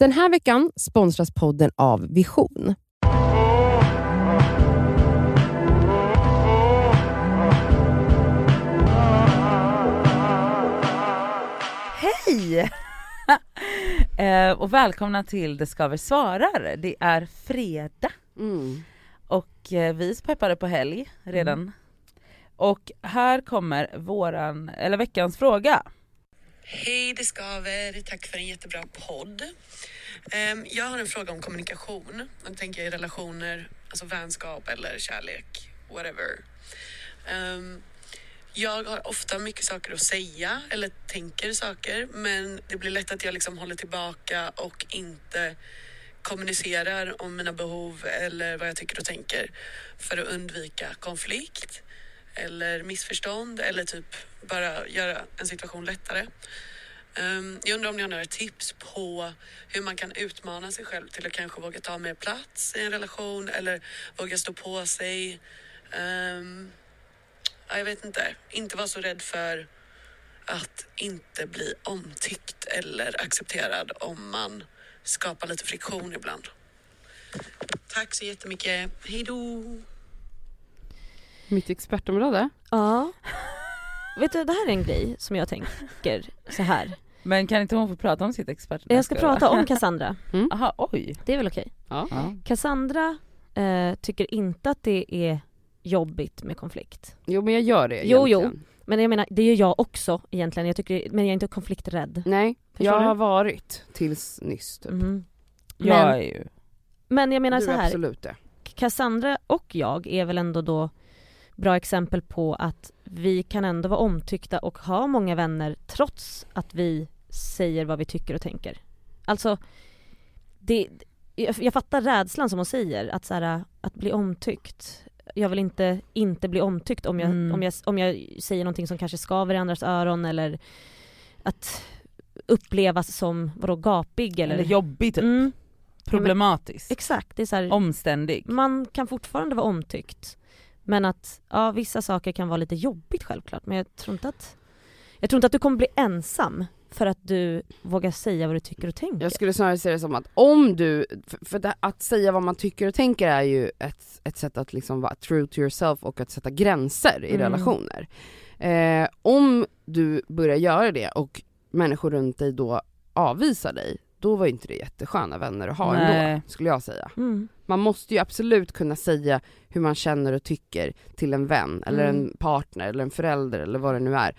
Den här veckan sponsras podden av Vision. Hej! eh, och välkomna till Det Skaver svarar. Det är fredag Mm. och eh, vi är peppade på helg redan. Och här kommer våran, eller veckans fråga. Hej, det skaver. Tack för en jättebra podd. Ehm, jag har en fråga om kommunikation. Jag tänker i relationer, alltså vänskap eller kärlek, whatever. Ehm, jag har ofta mycket saker att säga eller tänker saker, men det blir lätt att jag liksom håller tillbaka och inte kommunicerar om mina behov eller vad jag tycker och tänker för att undvika konflikt eller missförstånd eller typ bara göra en situation lättare. Ehm, jag undrar om ni har några tips på hur man kan utmana sig själv till att kanske våga ta mer plats i en relation eller våga stå på sig. Ehm, ja, jag vet inte. Inte vara så rädd för att inte bli omtyckt eller accepterad om man skapar lite friktion ibland. Tack så jättemycket. Hej då! Mitt expertområde. Ja. Vet du, det här är en grej som jag tänker så här. Men kan inte hon få prata om sitt expert? Jag ska prata om Cassandra. Aha, oj. Det är väl okej? Ja. Ja. Cassandra eh, tycker inte att det är jobbigt med konflikt. Jo, men jag gör det Jo, jo. egentligen. Men jag menar, det gör jag också egentligen. Jag tycker, men jag är inte konflikträdd. Nej, Förstår jag du? har varit tills nyss. Typ. Jag Men, är ju... men jag menar du så är här. absolut det. Cassandra och jag är väl ändå då bra exempel på att vi kan ändå vara omtyckta och ha många vänner trots att vi säger vad vi tycker och tänker. Alltså, det, jag, jag fattar rädslan som hon säger, att, så här, att bli omtyckt. Jag vill inte inte bli omtyckt om jag, Mm. om, jag, om jag säger någonting som kanske skaver i andras öron eller att upplevas som, vadå, gapig eller... Eller jobbig typ. Mm, Problematisk. exakt, det är så här, Omständig. man kan fortfarande vara omtyckt. Men att, ja vissa saker kan vara lite jobbigt självklart men jag tror inte att Jag tror inte att du kommer bli ensam för att du vågar säga vad du tycker och tänker. Jag skulle snarare se det som att om du, för, för det, att säga vad man tycker och tänker är ju ett, ett sätt att liksom vara true to yourself och att sätta gränser i Mm. relationer. Eh, om du börjar göra det och människor runt dig då avvisar dig, då var inte det jättesköna vänner att ha Nej. ändå, skulle jag säga. Mm. Man måste ju absolut kunna säga hur man känner och tycker till en vän, eller Mm. en partner, eller en förälder eller vad det nu är.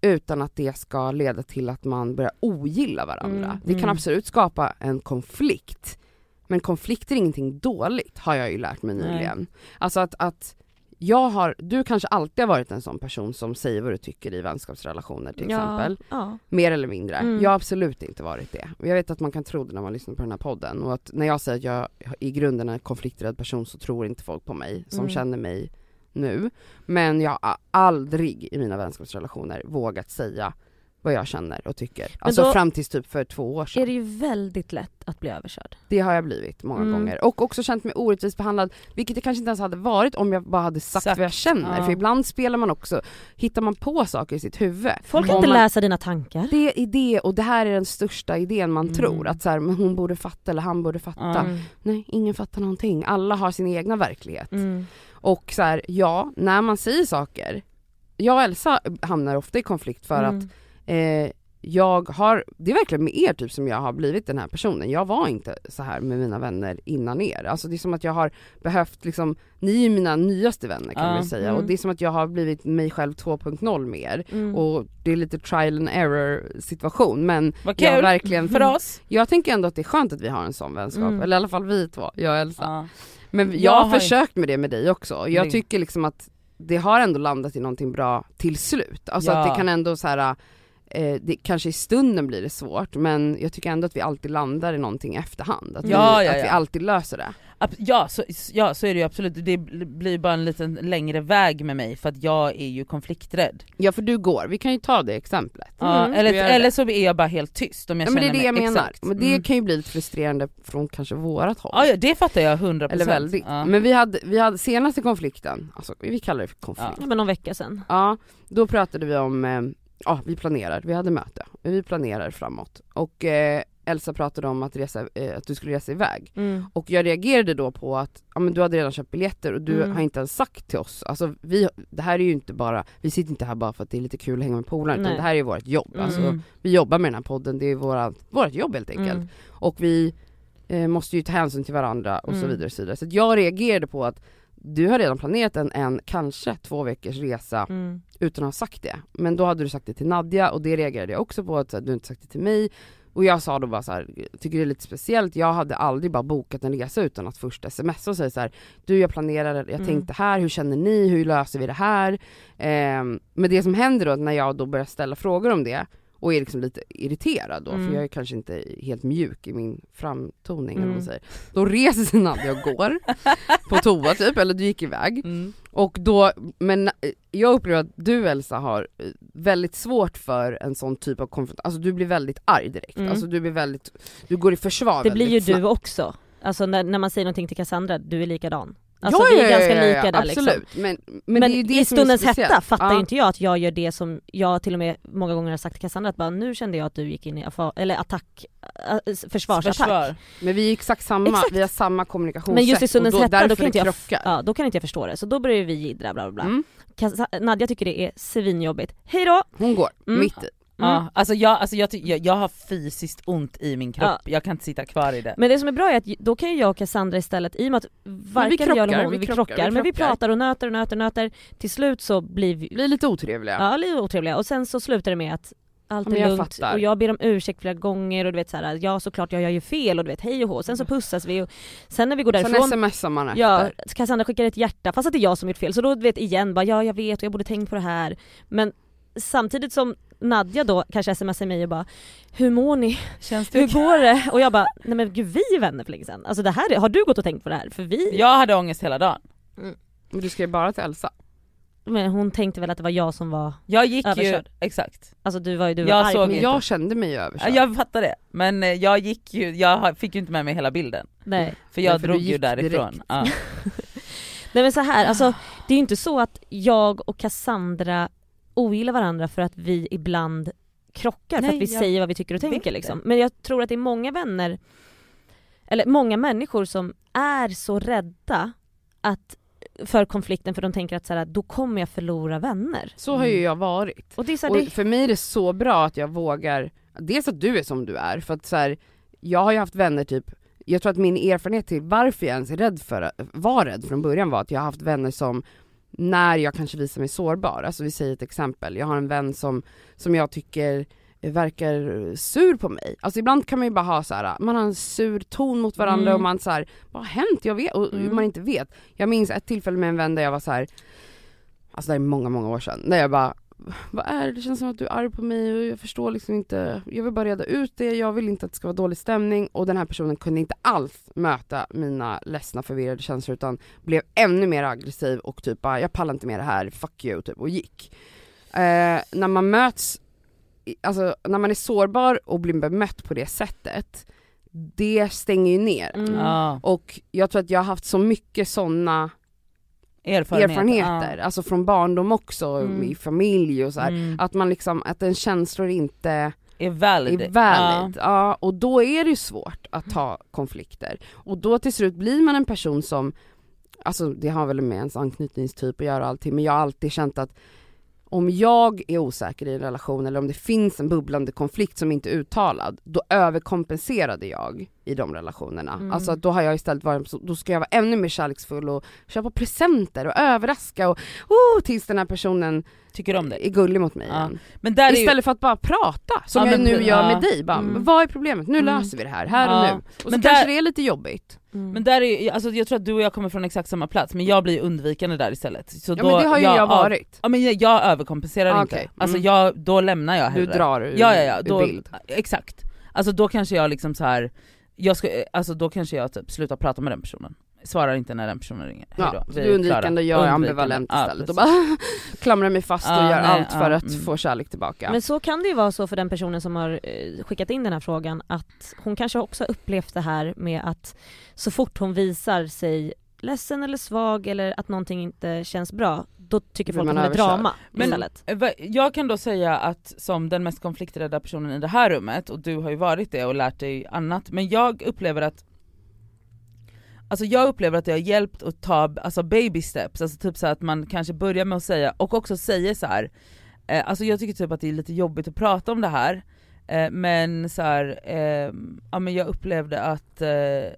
Utan att det ska leda till att man börjar ogilla varandra. Mm. Det kan Mm. absolut skapa en konflikt. Men konflikter är ingenting dåligt, har jag ju lärt mig Nej. nyligen. Alltså att, att jag har, du kanske alltid har varit en sån person som säger vad du tycker i vänskapsrelationer till exempel. Ja, Mer eller mindre. Mm. Jag har absolut inte varit det. Jag vet att man kan tro det när man lyssnar på den här podden och att när jag säger att jag i grunden är en konflikträdd person så tror inte folk på mig som Mm. känner mig nu. Men jag har aldrig i mina vänskapsrelationer vågat säga vad jag känner och tycker. Alltså då- fram tills typ för två år sedan. är det ju väldigt lätt att bli överkörd. Det har jag blivit många Mm. gånger. Och också känt mig orättvist behandlad, vilket det kanske inte ens hade varit om jag bara hade sagt, Sagt, vad jag känner. ja. För ibland spelar man också, hittar man på saker i sitt huvud. Folk kan Om inte man- läsa dina tankar. det är det och det här är den största idén man Mm. tror, att så här, men hon borde fatta eller han borde fatta. Mm. Nej, ingen fattar någonting. Alla har sin egna verklighet. Mm. Och så här, ja, när man säger saker, jag och Elsa hamnar ofta i konflikt för Mm. att eh, jag har, det är verkligen med er typ som jag har blivit den här personen. Jag var inte så här med mina vänner innan er. Alltså det är som att jag har behövt liksom, ni är mina nyaste vänner kan Ja. man säga Mm. och det är som att jag har blivit mig själv 2.0 med er. Mm. Och det är lite trial and error situation men Vad jag kul verkligen för oss. jag tänker ändå att det är skönt att vi har en sån vänskap, Mm. eller i alla fall vi två, jag och Elsa. Ja. Men jag, Jag har försökt med det med dig också, jag tycker liksom att det har ändå landat i någonting bra till slut. Alltså Ja. att det kan ändå så här. Eh, det, kanske i stunden blir det svårt men jag tycker ändå att vi alltid landar i någonting i efterhand. Att, Ja, vi, ja, att vi ja. alltid löser det. Ja så, ja så är det ju absolut, det blir bara en liten längre väg med mig för att jag är ju konflikträdd. Ja för du går, vi kan ju ta det exemplet. Ja, Mm. eller, vi eller så är jag bara helt tyst om jag Ja men det är känner det jag mig, menar, exakt. men det Mm. kan ju bli lite frustrerande från kanske vårat håll. Ja, ja det fattar jag 100% Eller väldigt. ja. Men vi hade, vi hade senaste konflikten, alltså vi kallar det för konflikt. Ja, men någon vecka sedan. Ja, då pratade vi om, eh, ja vi planerar, vi hade möte, vi planerar framåt och eh, Elsa pratade om att, resa, eh, att du skulle resa iväg. Mm. Och jag reagerade då på att ja, men du hade redan köpt biljetter och du Mm. har inte ens sagt till oss, alltså vi, det här är ju inte bara, vi sitter inte här bara för att det är lite kul att hänga med polarna utan det här är vårt jobb. Mm. Alltså, vi jobbar med den här podden, det är vårat, vårt jobb helt enkelt. Mm. Och vi eh, måste ju ta hänsyn till varandra och så Mm. vidare. Och så vidare. så jag reagerade på att du har redan planerat en, en kanske två veckors resa Mm. utan att ha sagt det. Men då hade du sagt det till Nadja och det reagerade jag också på att här, du inte sagt det till mig. Och jag sa då bara så här, tycker det är lite speciellt, jag hade aldrig bara bokat en resa utan att först smsa och säga så här, du jag planerar, jag Mm. tänkte här, hur känner ni, hur löser vi det här? Ehm, men det som händer då när jag då börjar ställa frågor om det och är liksom lite irriterad då, Mm. för jag är kanske inte helt mjuk i min framtoning eller vad man Mm. säger. Då reser sig Nadja och går på toa typ, eller du gick iväg. Mm. Och då, men eh, jag upplever att du Elsa har eh, väldigt svårt för en sån typ av konfrontation, alltså du blir väldigt arg direkt, Mm. alltså du blir väldigt, du går i försvar Det blir ju väldigt du snabbt. också. Alltså när, när man säger någonting till Cassandra, du är likadan. Alltså ja, vi är ja, ganska ja, lika där absolut. liksom. Men, men, Men, i stundens hetta fattar ju inte jag att jag gör det som jag till och med många gånger har sagt till Cassandra att bara, nu kände jag att du gick in i eller attack, äh, försvarsattack. Försvar. Men vi är exakt samma, Exakt. vi har samma kommunikationssätt Men just i stundens då, hetta därför då kan, inte jag, ja, då kan inte jag förstå det, så då börjar vi jiddra bla bla bla. Mm. Nadja tycker det är svinjobbigt. Hej då! Hon går, Mm. mitt i. Ja, alltså jag, alltså jag, jag, jag har fysiskt ont i min kropp, jag kan inte sitta kvar i det. Men det som är bra är att då kan ju jag och Cassandra istället, i och med att varken jag eller krockar, hon, vi vi krockar, krockar, vi men vi krockar. pratar och nöter och nöter och nöter, till slut så blir vi Blir lite otrevliga. ja, lite otrevliga och sen så slutar det med att allt Ja, är lugnt fattar. och jag ber om ursäkt flera gånger och du vet så här, ja såklart jag gör ju fel och du vet hej och hå, sen så pussas vi och sen när vi går Sen därifrån smsar man efter. Ja, Cassandra skickar ett hjärta fast att det är jag som gjort fel så då du vet igen bara ja jag vet och jag borde tänkt på det här men samtidigt som Nadja då kanske smsar mig och bara Hur mår ni? Känns det Hur går det? Och jag bara nej men gud vi är vänner för länge sedan. Alltså det här, är- har du gått och tänkt på det här? För vi, Jag hade ångest hela dagen. Men du ska ju bara till Elsa. men hon tänkte väl att det var jag som var, Jag gick Överkörd. ju, exakt. alltså du var ju du var Jag arg såg jag kände mig ju överkörd. jag fattar det, men eh, jag gick ju, jag fick ju inte med mig hela bilden. Nej. För jag Nej, för drog ju därifrån. Ja. nej men så här, alltså det är ju inte så att jag och Cassandra ogillar varandra för att vi ibland krockar, för Nej, att vi säger vad vi tycker och tänker liksom. Men jag tror att det är många vänner, eller många människor som är så rädda att för konflikten för de tänker att så här, då kommer jag förlora vänner. Så har ju jag varit. Och det är så här, Och det, för mig är det så bra att jag vågar, dels att du är som du är, för att så här, jag har ju haft vänner typ, jag tror att min erfarenhet till varför jag ens är rädd för, var rädd från början var att jag har haft vänner som när jag kanske visar mig sårbar, alltså vi säger ett exempel, jag har en vän som, som jag tycker verkar sur på mig. Alltså ibland kan man ju bara ha så här, man har en sur ton mot varandra Mm. och man så här, vad har hänt? Jag vet, och Mm. man inte vet. Jag minns ett tillfälle med en vän där jag var så här. alltså det är många, många år sedan, där jag bara vad är det? Det känns som att du är arg på mig och jag förstår liksom inte, jag vill bara reda ut det, jag vill inte att det ska vara dålig stämning och den här personen kunde inte alls möta mina ledsna förvirrade känslor utan blev ännu mer aggressiv och typ bara, jag pallar inte med det här, fuck you typ och gick. Eh, när man möts, alltså när man är sårbar och blir bemött på det sättet, det stänger ju ner. Mm. Ja. Och jag tror att jag har haft så mycket sådana Erfarenhet. erfarenheter, alltså från barndom också, Mm. i familj och så Ja. Mm. Att man liksom, att en känslor inte Är valid. är valid. Ja. och då är det ju svårt att ta konflikter. Och då till slut blir man en person som, alltså det har väl med ens anknytningstyp att göra allting, men jag har alltid känt att om jag är osäker i en relation eller om det finns en bubblande konflikt som inte är uttalad, då överkompenserade jag i de relationerna. Mm. Alltså då har jag istället varit, så- då ska jag vara ännu mer kärleksfull och köpa presenter och överraska och oh, tills den här personen Tycker om det. är gullig mot mig Ja. Men där är ju, Istället för att bara prata, som Ja, jag men nu det- gör ja. med dig. Bara, Mm. Vad är problemet? Nu Mm. löser vi det här, här och Ja. nu. Och så Men kanske där- det är lite jobbigt. Mm. men där är alltså jag tror att du och jag kommer från exakt samma plats, men jag blir undvikande där istället. Så Ja då, men det har ju jag, ja, varit. Ja men jag, jag överkompenserar Ah, inte. okej. Alltså Mm. jag, då lämnar jag Du hellre. drar ur, ja, ja, ja, då, bild. Exakt. Alltså då kanske jag liksom så här. Jag ska, alltså då kanske jag typ slutar prata med den personen. Svarar inte när den personen ringer. Ja, vi du undvikande och jag är ambivalent Ja, istället och precis. bara klamrar mig fast och Ja, gör nej, allt för ja, att mm. få kärlek tillbaka. Men så kan det ju vara så för den personen som har eh, skickat in den här frågan att hon kanske också har upplevt det här med att så fort hon visar sig ledsen eller svag eller att någonting inte känns bra, då tycker folk att det är drama Men- istället. Eh, va- Jag kan då säga att som den mest konflikträdda personen i det här rummet, och du har ju varit det och lärt dig annat, men jag upplever att Alltså jag upplever att det har hjälpt att ta alltså baby steps, alltså typ så att man kanske börjar med att säga, och också säger så här. Eh, alltså jag tycker typ att det är lite jobbigt att prata om det här, eh, men så här, eh, ja men jag upplevde att, eh,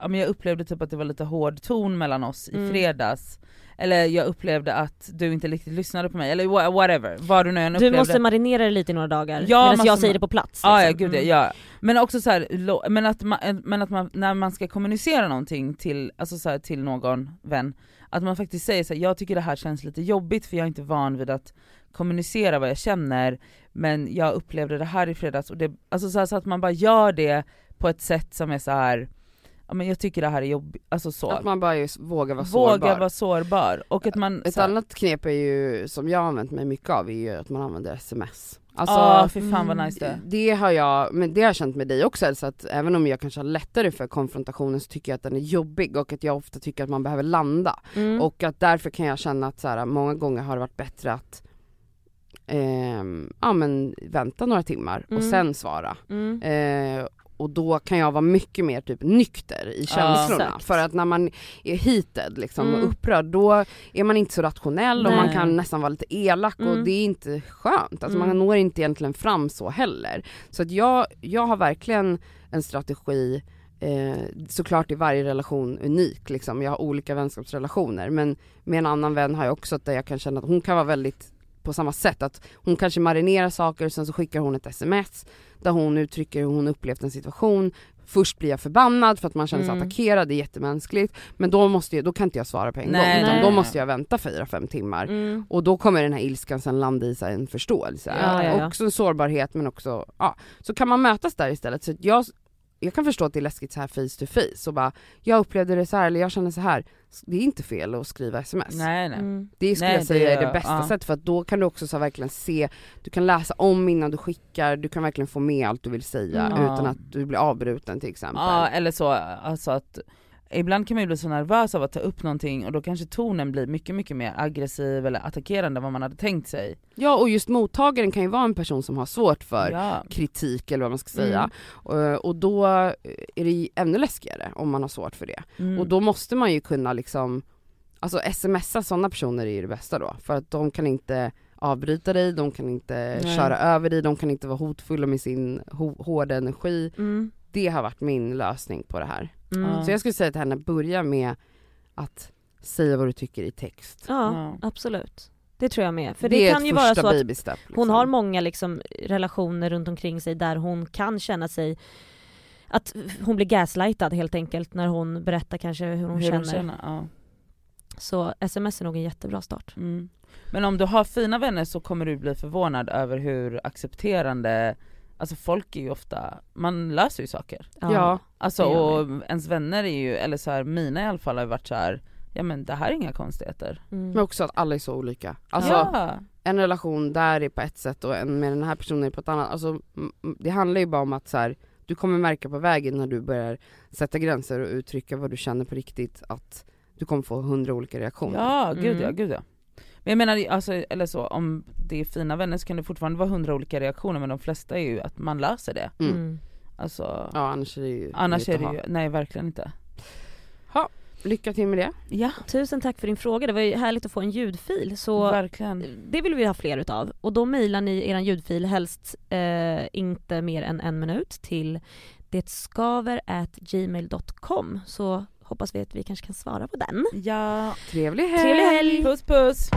ja men jag upplevde typ att det var lite hård ton mellan oss i Mm. fredags, eller jag upplevde att du inte riktigt lyssnade på mig, eller wha- whatever, vad du nu än Du måste marinera det lite i några dagar Ja, medan jag säger det på plats. Ja, ja liksom. gud Mm. ja. Men också så här, men att, man, men att man, när man ska kommunicera någonting till, alltså så här, till någon vän, att man faktiskt säger så här, jag tycker det här känns lite jobbigt för jag är inte van vid att kommunicera vad jag känner, men jag upplevde det här i fredags, och det, alltså så, här, så att man bara gör det på ett sätt som är så här. Ja men jag tycker det här är jobbigt, alltså så. Att man bara just vågar vara Våga sårbar. vara sårbar, och att man... Ett så här- annat knep är ju, som jag har använt mig mycket av, är ju att man använder sms. Alltså, Ja fy fan vad mm, nice det det har jag, men det har jag känt med dig också Elsa, att även om jag kanske har lättare för konfrontationen så tycker jag att den är jobbig och att jag ofta tycker att man behöver landa. Mm. Och att därför kan jag känna att så här, många gånger har det varit bättre att ehm, ja, men vänta några timmar och Mm. sen svara. Mm. Eh, och då kan jag vara mycket mer typ nykter i känslorna. Exakt. För att när man är heated liksom, Mm. och upprörd då är man inte så rationell och man Nej. kan nästan vara lite elak och Mm. det är inte skönt. Alltså man Mm. når inte egentligen fram så heller. Så att jag, jag har verkligen en strategi Eh, såklart är varje relation unik liksom, jag har olika vänskapsrelationer men med en annan vän har jag också att jag kan känna att hon kan vara väldigt på samma sätt, att hon kanske marinerar saker och sen så skickar hon ett sms där hon uttrycker hur hon upplevt en situation Först blir jag förbannad för att man känner sig Mm. attackerad, det är jättemänskligt Men då, måste jag, då kan inte jag svara på en Nej, gång utan nej, då måste jag vänta 4-5 timmar Mm. och då kommer den här ilskan sen landa i så en förståelse, Ja, ja, ja. också en sårbarhet men också, ja, så kan man mötas där istället. Så jag, jag kan förstå att det är läskigt så här face to face och bara, jag upplevde det så här eller jag känner så här. Det är inte fel att skriva sms. Nej nej. Mm. Det skulle Nej, jag säga det- är det bästa ja. sättet för att då kan du också så verkligen se, du kan läsa om innan du skickar, du kan verkligen få med allt du vill säga Mm. utan Ja. att du blir avbruten till exempel. Ja eller så, alltså att Ibland kan man ju bli så nervös av att ta upp någonting och då kanske tonen blir mycket mycket mer aggressiv eller attackerande än vad man hade tänkt sig. Ja och just mottagaren kan ju vara en person som har svårt för Ja. kritik eller vad man ska säga. Mm. Och, och då är det ännu läskigare om man har svårt för det. Mm. Och då måste man ju kunna liksom, alltså smsa sådana personer är ju det bästa då, för att de kan inte avbryta dig, de kan inte Nej. köra över dig, de kan inte vara hotfulla med sin ho- hårda energi. Mm. Det har varit min lösning på det här. Mm. Så jag skulle säga till henne, börja med att säga vad du tycker i text. Ja, absolut. Det tror jag med. För det, det, kan ju vara första så att. Liksom. hon har många liksom relationer runt omkring sig där hon kan känna sig att hon blir gaslightad helt enkelt när hon berättar kanske hur hon Hur känner. de känner. Ja. Så sms är nog en jättebra start. Mm. Men om du har fina vänner så kommer du bli förvånad över hur accepterande, alltså folk är ju ofta, man löser ju saker. Ja, Alltså och ens vänner är ju, eller så här, mina i alla fall har ju varit så här. ja men det här är inga konstigheter. Mm. men också att alla är så olika. Alltså ja. en relation där är på ett sätt och en med den här personen är på ett annat. Alltså, det handlar ju bara om att så här, du kommer märka på vägen när du börjar sätta gränser och uttrycka vad du känner på riktigt att du kommer få hundra olika reaktioner. Ja, gud Mm. ja, gud ja. Men jag menar, alltså, eller så, om det är fina vänner så kan det fortfarande vara hundra olika reaktioner men de flesta är ju att man löser det. Mm. Mm. Alltså, Ja annars är det ju annars är det ha. ju, nej verkligen inte. Lycka till med det. Ja, Tusen tack för din fråga, det var ju härligt att få en ljudfil. Så verkligen. det vill vi ha fler utav. Och då mejlar ni er ljudfil helst eh, inte mer än en minut till detskaver at gmail.com så hoppas vi att vi kanske kan svara på den. Ja, Trevlig helg! Trevlig helg! puss puss!